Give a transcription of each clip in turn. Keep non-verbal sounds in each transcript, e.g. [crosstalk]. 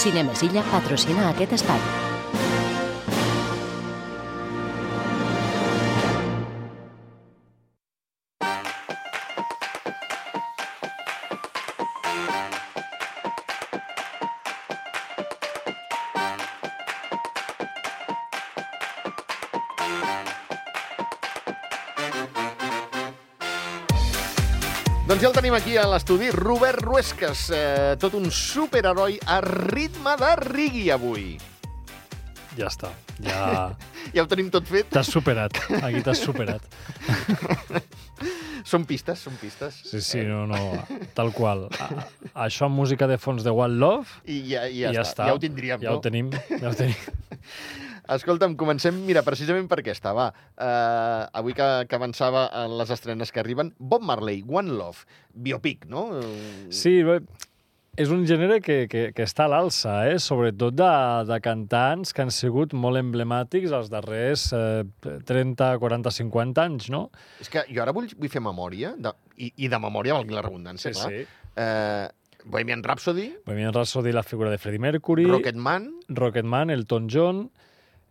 Cinemes Illa patrocina aquest espai. Tenim aquí a l'estudi, Robert Ruesques, eh, tot un superheroi a ritme de rigui avui. Ja està. Ja [laughs] Ja ho tenim tot fet. t'has superat. Aquí t'has superat. Són pistes, són pistes. Sí, sí, no, no. Tal qual. A, això amb música de fons de One Love I ja, i i ja, ja, està. està. Ja ho tindríem, ja no? Ho tenim, ja ho tenim. [laughs] Escolta'm, comencem, mira, precisament per aquesta, va. Uh, avui que, que avançava en les estrenes que arriben, Bob Marley, One Love, biopic, no? Sí, bé, és un gènere que, que, que està a l'alça, eh? sobretot de, de cantants que han sigut molt emblemàtics els darrers eh, 30, 40, 50 anys, no? És que jo ara vull, vull fer memòria, de, i, i de memòria valgui la redundància, clar. sí. Eh, Bohemian Rhapsody, Bohemian Rhapsody, la figura de Freddie Mercury, Rocketman, Rocketman, Elton John,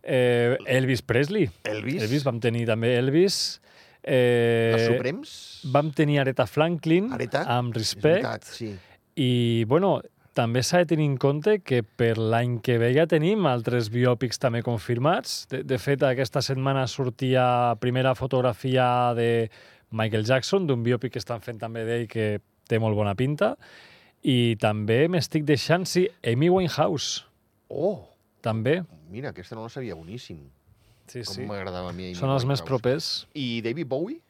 eh, Elvis Presley. Elvis, Elvis, vam tenir també Elvis. Eh, les Suprems, Vam tenir Aretha Franklin, Aretha, amb respect. veritat, sí. I, bueno, també s'ha de tenir en compte que per l'any que ve ja tenim altres biòpics també confirmats. De, de fet, aquesta setmana sortia primera fotografia de Michael Jackson, d'un biòpic que estan fent també d'ell que té molt bona pinta. I també m'estic deixant, sí, Amy Winehouse, Oh, també. mira, aquesta no la sabia, boníssim. Sí, Com sí. m'agradava a mi. Són els més propers. I David Bowie?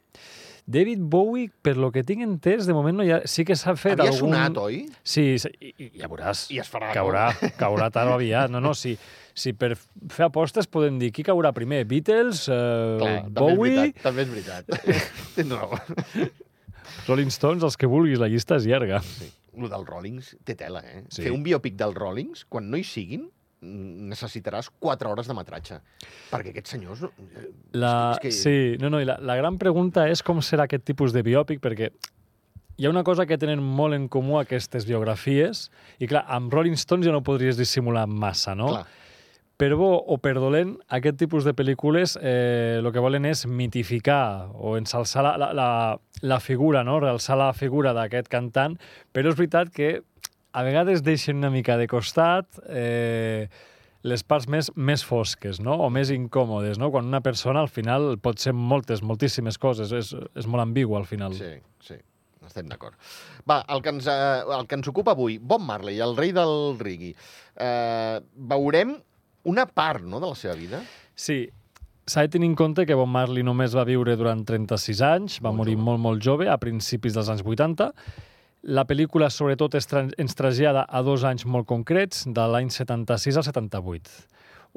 David Bowie, per lo que tinc entès, de moment no hi ha... sí que s'ha fet Havia algun... sonat, oi? Sí, sí, i, i ja veuràs. I es farà, Caurà, caurà tard o aviat. No, no, si, si per fer apostes podem dir qui caurà primer, Beatles, eh, Clar, Bowie, També és veritat. També és veritat. [laughs] Tens raó. Rolling Stones, els que vulguis, la llista és llarga. Sí. Lo dels Rollings té tela, eh? Sí. Fer un biòpic dels Rollings, quan no hi siguin, necessitaràs 4 hores de metratge. Perquè aquests senyors... eh, La, és que... Sí, no, no, i la, la gran pregunta és com serà aquest tipus de biòpic, perquè hi ha una cosa que tenen molt en comú aquestes biografies, i clar, amb Rolling Stones ja no podries dissimular massa, no? Clar. Per bo o per dolent, aquest tipus de pel·lícules eh, el que volen és mitificar o ensalçar la, la, la, la figura, no? realçar la figura d'aquest cantant, però és veritat que a vegades deixen una mica de costat eh, les parts més, més fosques no? o més incòmodes, no? quan una persona al final pot ser moltes, moltíssimes coses, és, és molt ambigu al final. Sí, sí, estem d'acord. Va, el que, ens, eh, el que ens ocupa avui, Bob Marley, el rei del reggae. Eh, veurem una part no, de la seva vida. Sí, s'ha de tenir en compte que Bob Marley només va viure durant 36 anys, va Molt morir jove. molt, molt jove, a principis dels anys 80. La pel·lícula, sobretot, es tra- ens trasllada a dos anys molt concrets, de l'any 76 al 78.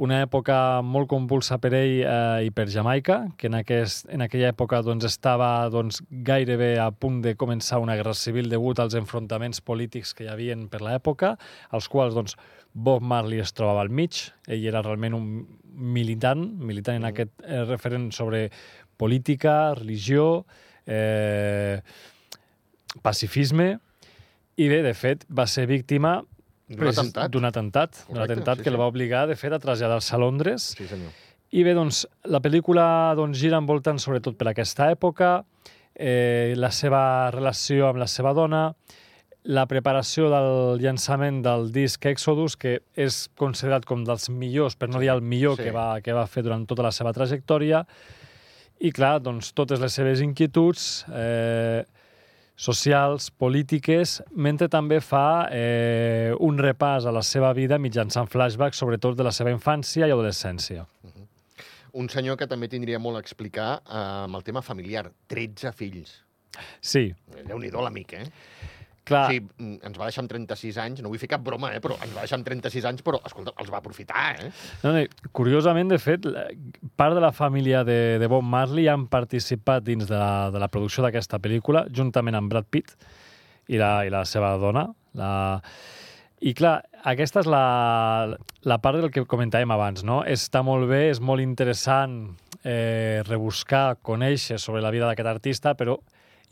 Una època molt convulsa per ell eh, i per Jamaica, que en, aquest, en aquella època doncs, estava doncs, gairebé a punt de començar una guerra civil degut als enfrontaments polítics que hi havien per l'època, als quals doncs, Bob Marley es trobava al mig. Ell era realment un militant, militant en aquest eh, referent sobre política, religió, eh, pacifisme, i bé, de fet, va ser víctima D'un atemptat. d'un atemptat, atemptat sí, que sí. el va obligar, de fet, a traslladar-se a Londres. Sí, senyor. I bé, doncs, la pel·lícula doncs, gira envoltant sobretot per aquesta època, eh, la seva relació amb la seva dona, la preparació del llançament del disc Exodus, que és considerat com dels millors, per no dir el millor sí. que, va, que va fer durant tota la seva trajectòria, i clar, doncs, totes les seves inquietuds eh, socials, polítiques, mentre també fa eh, un repàs a la seva vida mitjançant flashbacks, sobretot de la seva infància i adolescència. Un senyor que també tindria molt a explicar eh, amb el tema familiar. 13 fills. Sí, Déu-n'hi-do l'amic, eh? Clar, Sí, mm, ens va deixar amb 36 anys, no vull fer cap broma, eh, però ens va deixar amb 36 anys, però, escolta, els va aprofitar, eh? no, no, curiosament, de fet, part de la família de, de Bob Marley han participat dins de la, de la producció d'aquesta pel·lícula, juntament amb Brad Pitt i la, i la seva dona. La... I clar, aquesta és la, la part del que comentàvem abans, no? Està molt bé, és molt interessant eh, rebuscar, conèixer sobre la vida d'aquest artista, però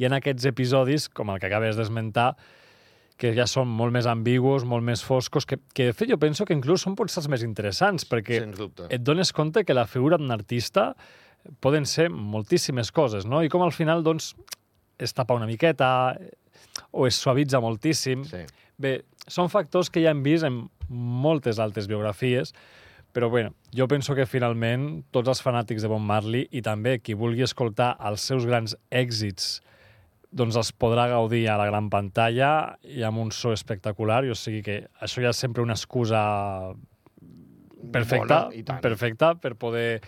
hi ha aquests episodis, com el que acabes d'esmentar, que ja són molt més ambigus, molt més foscos, que, que de fet jo penso que inclús són potser els més interessants, perquè et dones compte que la figura d'un artista poden ser moltíssimes coses, no? I com al final, doncs, es tapa una miqueta o es suavitza moltíssim. Sí. Bé, són factors que ja hem vist en moltes altres biografies, però bueno, jo penso que finalment tots els fanàtics de Bob Marley i també qui vulgui escoltar els seus grans èxits doncs els podrà gaudir a la gran pantalla i amb un so espectacular, i o sigui que això ja és sempre una excusa perfecta, Bona, perfecta per poder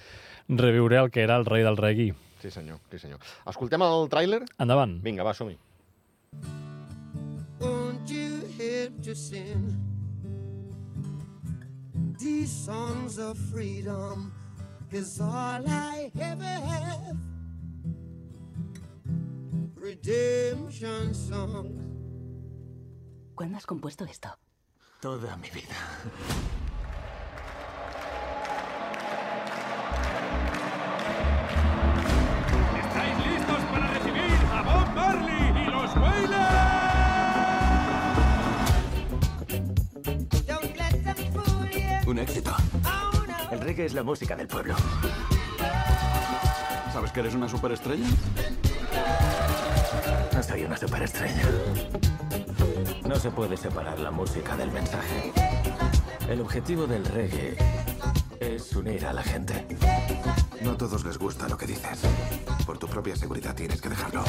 reviure el que era el rei del reggae. Sí, senyor, sí, senyor. Escoltem el tràiler? Endavant. Vinga, va, som-hi. Won't you help to sing these songs of freedom? Is all I ever have. Redemption songs. ¿Cuándo has compuesto esto? Toda mi vida. ¿Estáis listos para recibir a Bob Marley y los Wailers? Don't let them fool you. Un éxito. El reggae es la música del pueblo. ¿Sabes que eres una superestrella? Soy una superestrella. No se puede separar la música del mensaje. El objetivo del reggae es unir a la gente. No a todos les gusta lo que dices. Por tu propia seguridad tienes que dejarlo.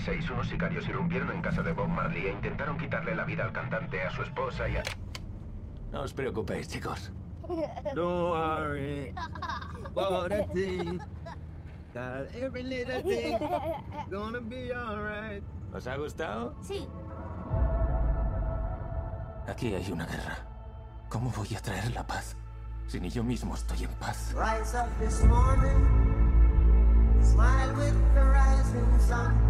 1976, unos sicarios irrumpieron en casa de Bob Marley e intentaron quitarle la vida al cantante, a su esposa y a... No os preocupéis, chicos. Don't worry about a thing. That every little thing gonna be alright. ¿Os ha gustado? Sí. Aquí hay una guerra. ¿Cómo voy a traer la paz si ni yo mismo estoy en paz? Rise up this morning, smile with the rising sun.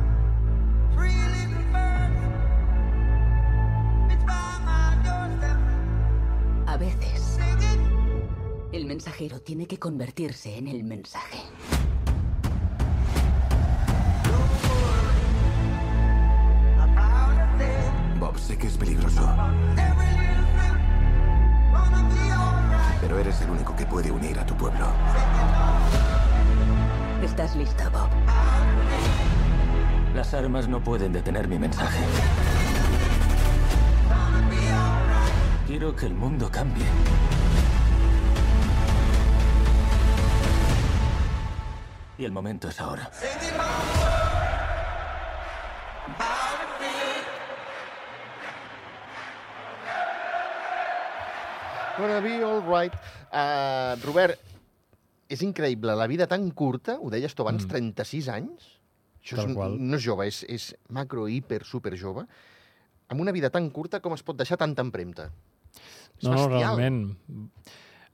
A veces, el mensajero tiene que convertirse en el mensaje. Bob, sé que es peligroso, pero eres el único que puede unir a tu pueblo. ¿Estás listo, Bob? Las armas no pueden detener mi mensaje. Quiero que el mundo cambie. Y el momento es ahora. Gonna be all right. Uh, Robert, és increïble, la vida tan curta, ho deies tu abans, mm. 36 anys? Això és, qual. no és jove, és, és macro, hiper, super jove. Amb una vida tan curta, com es pot deixar tanta empremta? És No, no, bestial. realment.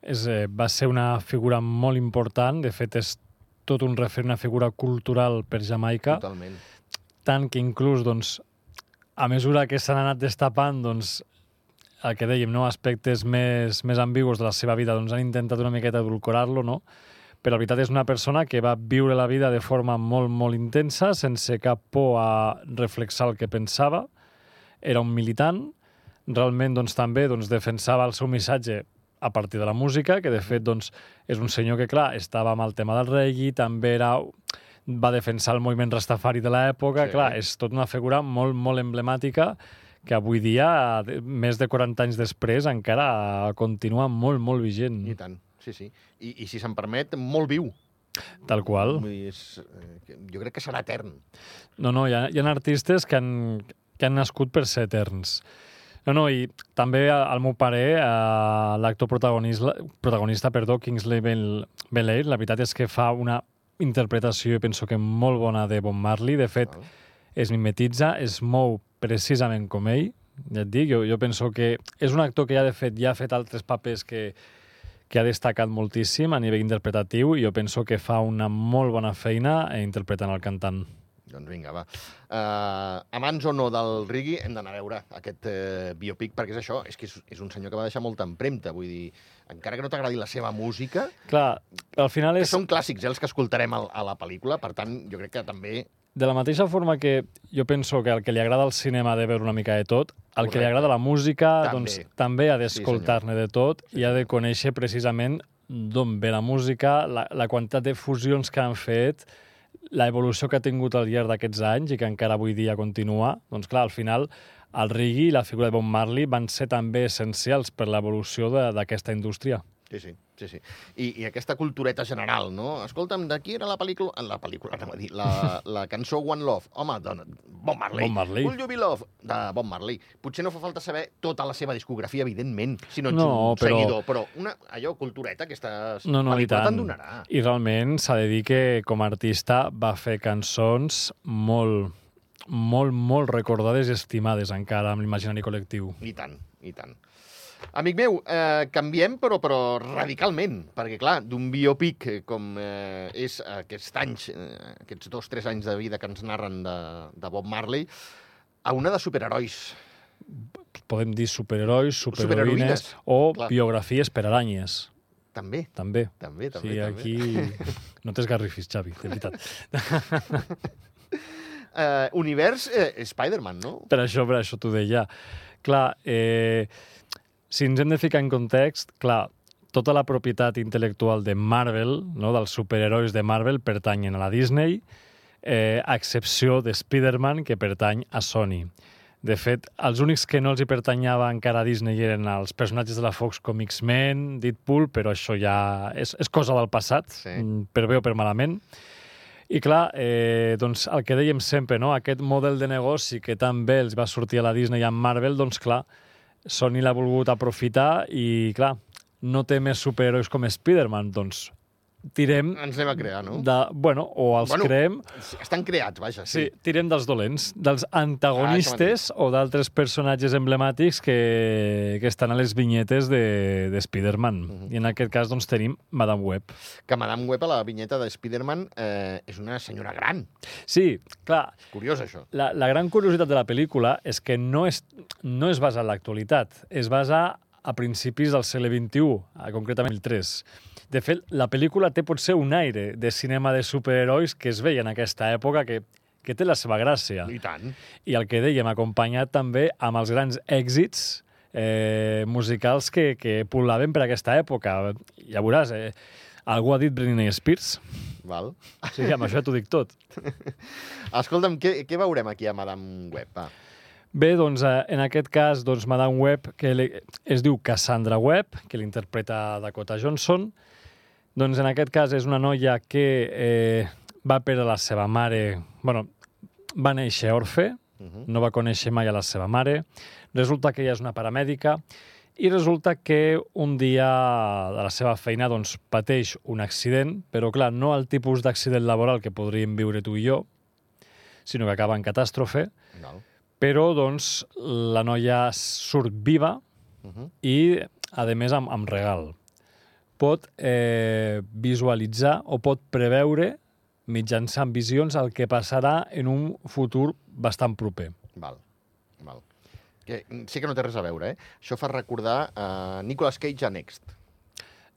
És, eh, va ser una figura molt important. De fet, és tot un referent, una figura cultural per Jamaica. Totalment. tant que inclús, doncs, a mesura que s'han anat destapant, doncs, el que dèiem, no? aspectes més, més ambigus de la seva vida, doncs han intentat una miqueta edulcorar-lo, no? Però la veritat és una persona que va viure la vida de forma molt, molt intensa, sense cap por a reflexar el que pensava. Era un militant, realment doncs, també doncs, defensava el seu missatge a partir de la música, que de fet doncs, és un senyor que, clar, estava amb el tema del reggae, també era va defensar el moviment rastafari de l'època, Sí. clar, és tota una figura molt, molt emblemàtica que avui dia, més de 40 anys després, encara continua molt, molt vigent. I tant, sí, sí. I, i si se'm permet, molt viu. Tal qual. Vull dir, és, eh, jo crec que serà etern. No, no, hi ha, hi ha artistes que han, que han nascut per ser eterns. No, no, i també, al meu parer, eh, l'actor protagonista, protagonista perdó, Kingsley Bel- Belair, la veritat és que fa una interpretació, penso que molt bona de Bob Marley. De fet, Val. es mimetitza, es mou precisament com ell. Ja et dic, jo, jo penso que és un actor que ja, de fet, ja ha fet altres papers que, que ha destacat moltíssim a nivell interpretatiu i jo penso que fa una molt bona feina eh, interpretant el cantant. Doncs vinga, va. Uh, amants o no del Rigui, hem d'anar a veure aquest uh, biopic, perquè és això, és que és, és un senyor que va deixar molta empremta, vull dir, encara que no t'agradi la seva música, Clar, al final és... són clàssics, eh, els que escoltarem al, a la pel·lícula, per tant, jo crec que també... De la mateixa forma que jo penso que al que li agrada el cinema de veure una mica de tot, al que li agrada la música També. doncs, també ha d'escoltar-ne de tot i ha de conèixer precisament d'on ve la música, la, la quantitat de fusions que han fet, la evolució que ha tingut al llarg d'aquests anys i que encara avui dia continua, doncs clar, al final el reggae i la figura de Bob Marley van ser també essencials per l'evolució de- d'aquesta indústria. Sí, sí, sí, sí. I, I aquesta cultureta general, no? Escolta'm, de qui era la pel·lícula? La pel·lícula, anem a dir, la, la cançó One Love. Home, dona, Bob Marley. Bob Marley. Will You Be Love, de Bob Marley. Potser no fa falta saber tota la seva discografia, evidentment, si no ets No, un però- seguidor, però una, allò, cultureta, aquesta No, no, pel·lícula te'n donarà. I realment s'ha de dir que com a artista va fer cançons molt, molt, molt recordades i estimades encara amb l'imaginari col·lectiu. I tant, i tant. Amic meu, eh, canviem, però, però radicalment, perquè, clar, d'un biopic com eh, és aquests anys, eh, aquests dos, tres anys de vida que ens narren de, de Bob Marley, a una de superherois. Podem dir superherois, Superheroïnes, superheroïnes o clar. biografies per aranyes, També, també. també, també. Sí, també. aquí [laughs] no t'esgarrifis, Xavi, de veritat. [laughs] Eh, univers eh, Spider-Man, no? Per això, per això t'ho deia. Clar, eh, si ens hem de ficar en context, clar, tota la propietat intel·lectual de Marvel, no, dels superherois de Marvel, pertanyen a la Disney, eh, a excepció de Spider-Man, que pertany a Sony. De fet, els únics que no els hi pertanyava encara a Disney eren els personatges de la Fox com X-Men, Deadpool, però això ja és, és cosa del passat, Sí. mm, per bé o per malament. I clar, eh, doncs el que dèiem sempre, no? aquest model de negoci que tan bé els va sortir a la Disney i amb Marvel, doncs clar, Sony l'ha volgut aprofitar i clar, no té més superherois com Spider-Man, doncs tirem Ens anem a crear, no? de... Bueno, o els Bueno, creem... Estan creats, vaja, Sí, sí. tirem dels dolents, dels Ah, antagonistes o d'altres personatges emblemàtics que, que estan a les vinyetes de, de Spider-Man. Mhm. I en aquest cas doncs, tenim Madame Web. Que Madame Web a la vinyeta de Spider-Man eh, és una senyora gran. Sí, clar, Curiós, això. La, la gran curiositat de la pel·lícula és que no es, no es basa en l'actualitat, es basa a principis del segle XXI, a- concretament el 3. De fet, la pel·lícula té potser un aire de cinema de superherois que es veia en aquesta època que, que té la seva gràcia. I tant. I el que dèiem, acompanyat també amb els grans èxits eh, musicals que, que pul·laven per aquesta època. Ja veuràs, eh, algú ha dit Britney Spears. Val. O sigui, amb això t'ho dic tot. [laughs] Escolta'm, què, què veurem aquí a Madame Web? Va. Bé, doncs, eh, en aquest cas, doncs, Madame Web, que li- es diu Cassandra Webb, que l'interpreta Dakota Johnson, doncs en aquest cas és una noia que eh, va perdre la seva mare... bueno, va néixer orfe, Uh no va conèixer mai a la seva mare, resulta que ella és una paramèdica i resulta que un dia de la seva feina doncs, pateix un accident, però clar, no el tipus d'accident laboral que podríem viure tu i jo, sinó que acaba en catàstrofe, Val. però doncs, la noia surt viva Uh -huh. i, a més, amb, amb regal. Pot eh, visualitzar o pot preveure mitjançant visions el que passarà en un futur bastant proper. Val. Val. Que, sé que no té res a veure, eh? Això fa recordar a uh, Nicolas Cage a Next.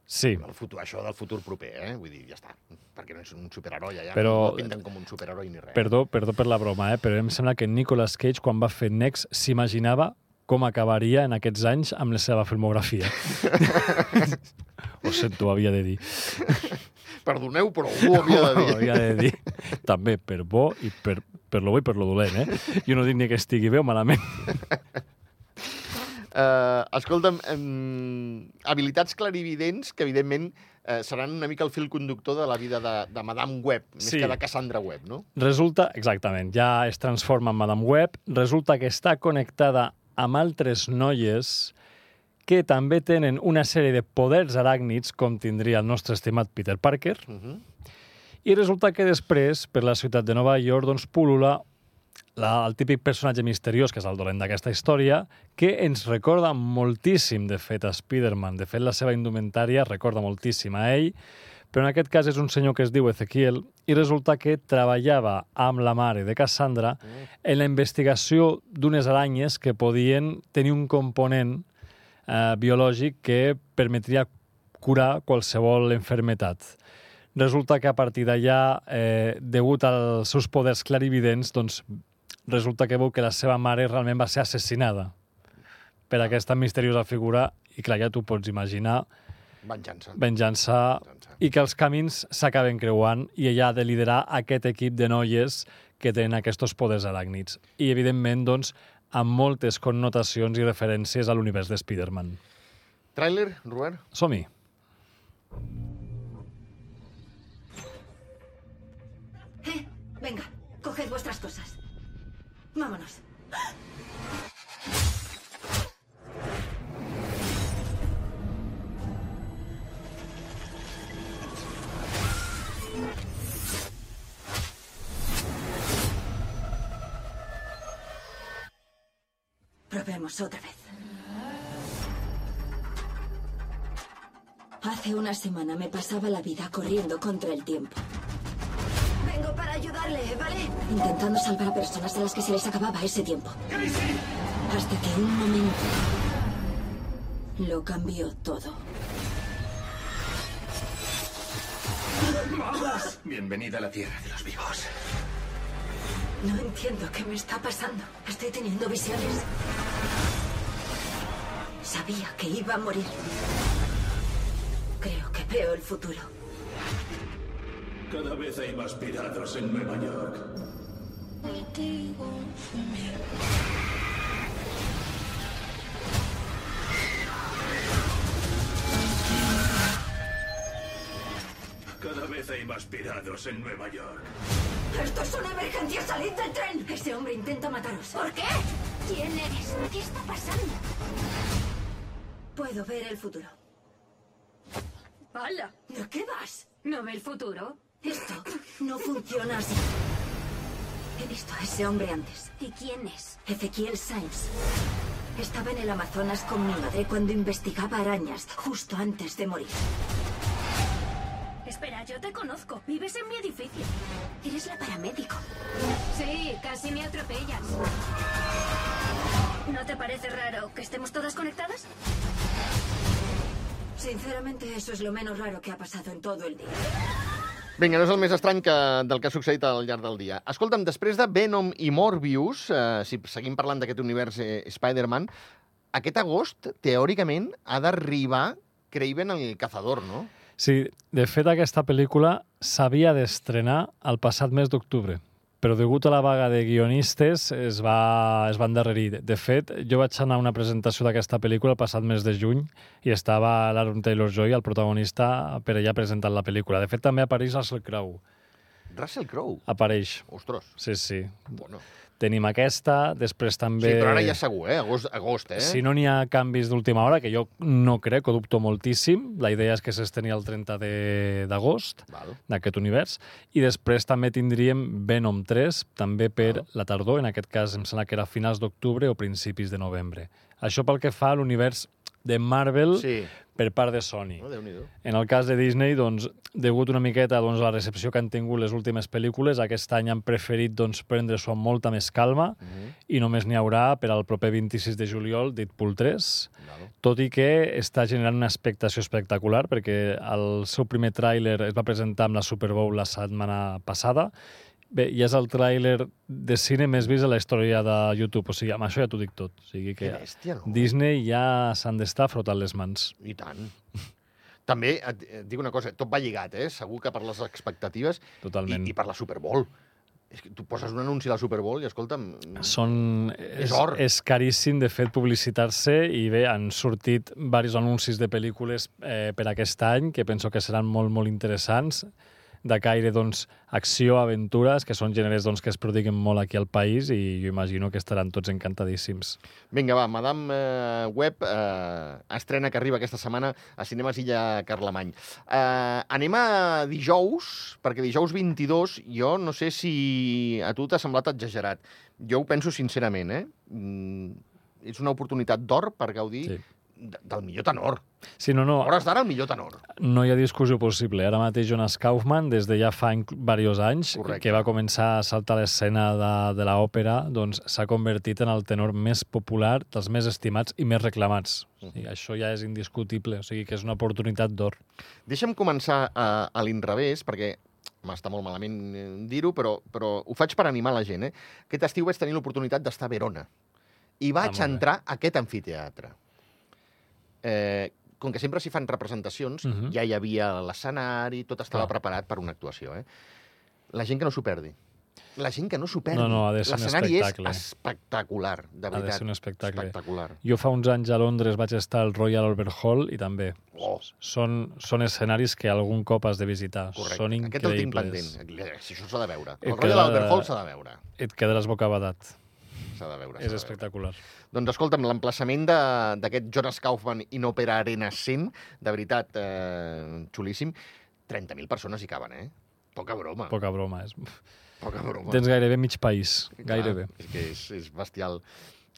Sí, El futur, això del futur proper, eh? Vull dir, ja està. Perquè no és un superheroi, ja Però- no el pinten com un superheroi ni res. perdó, perdó per la broma, eh? però em sembla que Nicolas Cage, quan va fer Next, s'imaginava com acabaria en aquests anys amb la seva filmografia. [laughs] Ho sento, havia de dir. Perdoneu, però algú ho havia de [laughs] dir. havia de dir. També per bo i per, per lo bo i per lo dolent, eh? Jo no dic ni que estigui bé o malament. Uh, [laughs] escolta'm, um, habilitats clarividents que, evidentment, uh, seran una mica el fil conductor de la vida de, de Madame Web, més Sí. que de Cassandra Web, no? Resulta, exactament, ja es transforma en Madame Web, resulta que està connectada amb altres noies que també tenen una sèrie de poders aràcnids, com tindria el nostre estimat Peter Parker, Uh -huh. i resulta que després, per la ciutat de Nova York, doncs pul·lula la, el típic personatge misteriós, que és el dolent d'aquesta història, que ens recorda moltíssim, de fet, a Spider-Man. De fet, la seva indumentària recorda moltíssim a ell, Però en aquest cas és un senyor que es diu Ezequiel i resulta que treballava amb la mare de Cassandra en la investigació d'unes aranyes que podien tenir un component eh, biològic que permetria curar qualsevol enfermetat. Resulta que a partir d'allà, eh, degut als seus poders clarividents, doncs, resulta que veu que la seva mare realment va ser assassinada per aquesta misteriosa figura i clar, ja t'ho pots imaginar, Venjança. venjança Venjança. i que els camins s'acaben creuant i ella ha de liderar aquest equip de noies que tenen aquests poders aràcnids. I, evidentment, doncs, amb moltes connotacions i referències a l'univers de Spider-Man. Tràiler, Robert? Som-hi. Eh, venga, coged vuestras cosas. Vámonos. Probemos otra vez. Hace una semana me pasaba la vida corriendo contra el tiempo. Vengo para ayudarle, ¿vale? Intentando salvar a personas a las que se les acababa ese tiempo. Hasta que un momento lo cambió todo. Bienvenida a la tierra de los vivos. No entiendo qué me está pasando. Estoy teniendo visiones. Sabía que iba a morir. Creo que veo el futuro. Cada vez hay más pirados en Nueva York. Cada vez hay más pirados en Nueva York. ¡Esto es una emergencia! ¡Salid del tren! Ese hombre intenta mataros. ¿Por qué? ¿Quién eres? ¿Qué está pasando? Puedo ver el futuro. ¡Hala! ¿De qué vas? ¿No ve el futuro? Esto no funciona así. He visto a ese hombre antes. ¿Y quién es? Ezequiel Sainz. Estaba en el Amazonas con mi madre cuando investigaba arañas, justo antes de morir. Espera, yo te conozco. Vives en mi edificio. Eres la paramédico. Sí, casi me atropellas. ¿No te parece raro que estemos todas conectadas? Sinceramente, eso es lo menos raro que ha pasado en todo el día. Vinga, no és el més estrany que, del que ha succeït al llarg del dia. Escolta'm, després de Venom i Morbius, eh, si seguim parlant d'aquest univers eh, Spider-Man, aquest agost, teòricament, ha d'arribar Craven el Cazador, no? Sí, de fet, aquesta pel·lícula s'havia d'estrenar el passat mes d'octubre, però degut a la vaga de guionistes es va, es va endarrerir. De fet, jo vaig anar a una presentació d'aquesta pel·lícula el passat mes de juny i estava l'Aaron Taylor-Joy, el protagonista, per allà presentant la pel·lícula. De fet, també apareix Russell Crowe. Russell Crowe. Apareix. Ostres. Sí, sí. Bueno. Tenim aquesta, després també... Sí, però ara ja segur, eh? Agost, agost eh? Si no n'hi ha canvis d'última hora, que jo no crec, ho dubto moltíssim, la idea és que s'estenia el 30 de- d'agost d'aquest univers, i després també tindríem Venom 3, també per Val. la tardor, en aquest cas em sembla que era finals d'octubre o principis de novembre. Això pel que fa a l'univers de Marvel Sí. per part de Sony. Déu-n'hi-do. En el cas de Disney, doncs, degut una miqueta doncs, a la recepció que han tingut les últimes pel·lícules, aquest any han preferit doncs, prendre-s'ho amb molta més calma Mhm. i només n'hi haurà per al proper 26 de juliol Deadpool 3, Val. tot i que està generant una expectació espectacular perquè el seu primer tràiler es va presentar amb la Super Bowl la setmana passada Bé, i és el tràiler de cine més vist a la història de YouTube. O sigui, amb això ja t'ho dic tot. O sigui que Que bèstia, no? Disney ja s'han d'estar frotant les mans. I tant. També et, et dic una cosa, tot va lligat, eh? Segur que per les expectatives Totalment. i, i per la Super Bowl. És que tu poses un anunci a la Super Bowl i, escolta'm... Són... És or. És caríssim, de fet, publicitar-se i bé, han sortit diversos anuncis de pel·lícules eh, per aquest any que penso que seran molt, molt interessants de caire, doncs, acció, aventures, que són gèneres doncs, que es prodiguen molt aquí al país i jo imagino que estaran tots encantadíssims. Vinga, va, Madame eh, Web eh, estrena que arriba aquesta setmana a Cinemes Illa Carlemany. Eh, anem a dijous, perquè dijous 22, jo no sé si a tu t'ha semblat exagerat. Jo ho penso sincerament, eh? Mm, és una oportunitat d'or per gaudir Sí. De- del millor tenor. Sí, no, no, A hores d'ara, el millor tenor. no hi ha discussió possible. Ara mateix Jonas Kaufman, des de ja fa diversos anys, Correcte. que va començar a saltar l'escena de, de l'òpera, doncs s'ha convertit en el tenor més popular, dels més estimats i més reclamats. O sigui, això ja és indiscutible, o sigui que és una oportunitat d'or. Deixa'm començar a, a l'inrevés, perquè m'està molt malament eh, dir-ho, però, però ho faig per animar la gent. Eh? Aquest estiu vaig tenir l'oportunitat d'estar a Verona i vaig molt bé. entrar a aquest amfiteatre. Eh, com que sempre s'hi fan representacions, Mhm. ja hi havia l'escenari, tot estava Clar. preparat per una actuació. Eh? La gent que no s'ho perdi. La gent que no s'ho perdi. No, no, L'escenari és espectacular, de Ha de veritat. ser un espectacle. Espectacular. Jo fa uns anys a Londres vaig estar al Royal Albert Hall i també Oh, són, són escenaris que algun cop has de visitar. correcte. Són Aquest el tinc increïbles. pendent. Si això s'ha de veure. Et El Royal Albert Hall s'ha de veure. Et quedaràs bocabadat. S'ha de veure. És de veure. espectacular. Doncs escolta'm, l'emplaçament de- d'aquest Jonas Kaufman in Opera Arena 100, de veritat, eh, xulíssim, 30.000 persones hi caben, eh? Poca broma. Poca broma. És... Poca broma. Tens gairebé mig país. Gairebé. Clar, és que és, és bestial.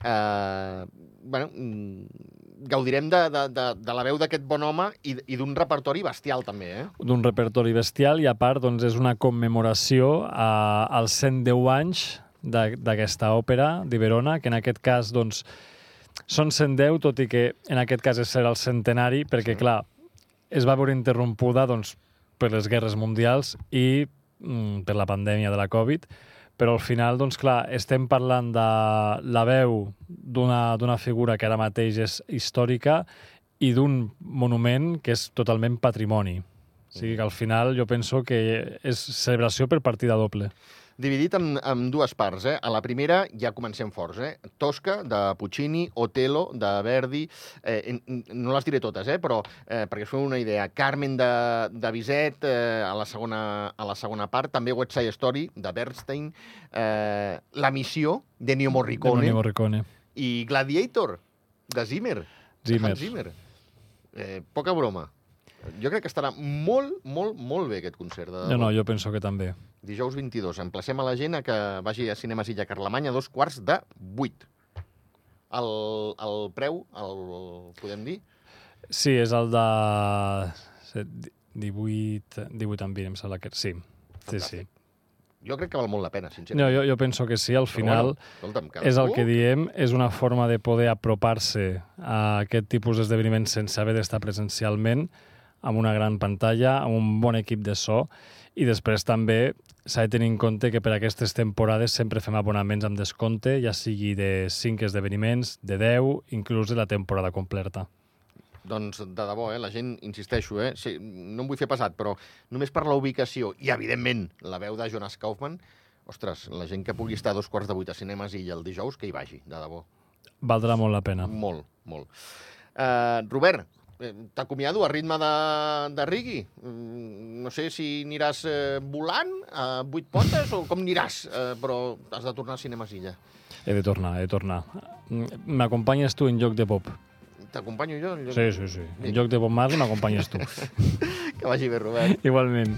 Uh, bueno, mm, gaudirem de, de, de, de la veu d'aquest bon home i, i d'un repertori bestial, també, eh? d'un repertori bestial i a part doncs, és una commemoració a, als 110 anys d'aquesta òpera de Verona, que en aquest cas doncs, són 110, tot i que en aquest cas serà el centenari, perquè, Sí. clar, es va veure interrompuda doncs, per les guerres mundials i mm, per la pandèmia de la Covid, però al final, doncs clar, estem parlant de la veu d'una d'una figura que ara mateix és històrica i d'un monument que és totalment patrimoni. O sigui que al final jo penso que és celebració per partida doble. Dividit en, en dues parts, eh? A la primera ja comencem forts, eh? Tosca, de Puccini, Otelo, de Verdi... Eh, no les diré totes, eh? Però eh, perquè us feu una idea. Carmen, de, de Bizet, eh, a, la segona, a la segona part. També West Side Story, de Bernstein. Eh, la missió, de Ennio Morricone. Ennio Morricone. I Gladiator, de Zimmer. de Zimmer. Hans Zimmer. Eh, poca broma. Jo crec que estarà molt, molt, molt bé aquest concert. De No, no, jo penso que també. Dijous 22. Emplacem a la gent a que vagi a Cinemes Illa Carlemany a dos quarts de vuit. El, el preu, el, podem dir? Sí, és el de set- 18, 18 amb 20, em sembla que sí. Sí, sí. Jo crec que val molt la pena, No, sincerament. jo, jo penso que sí, al final... Però, bueno, escolta'm, és el que diem, és una forma de poder apropar-se a aquest tipus d'esdeveniments sense haver d'estar presencialment, amb una gran pantalla, amb un bon equip de so, i després també s'ha de tenir en compte que per aquestes temporades sempre fem abonaments amb descompte, ja sigui de 5 esdeveniments, de 10, inclús de la temporada completa. Doncs de debò, eh? la gent, insisteixo, eh? sí, no em vull fer pesat, però només per la ubicació i, evidentment, la veu de Jonas Kaufman, ostres, la gent que pugui estar a dos quarts de vuit a Cinemes i el dijous, que hi vagi, de debò. Valdrà molt la pena. Molt, molt. Uh, Robert, t'acomiado a ritme de, de rigui. Mm, No sé si aniràs eh, volant a vuit potes o com aniràs, eh, però has de tornar a Cinemes Illa. He de tornar, he de tornar. Mm, M'acompanyes tu en lloc de pop. T'acompanyo jo? jo? Sí, sí, sí. En lloc de Bob Marley m'acompanyes tu. [laughs] Que vagi bé, Robert. Igualment.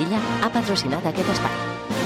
Cinemes Illa ha patrocinat aquest espai.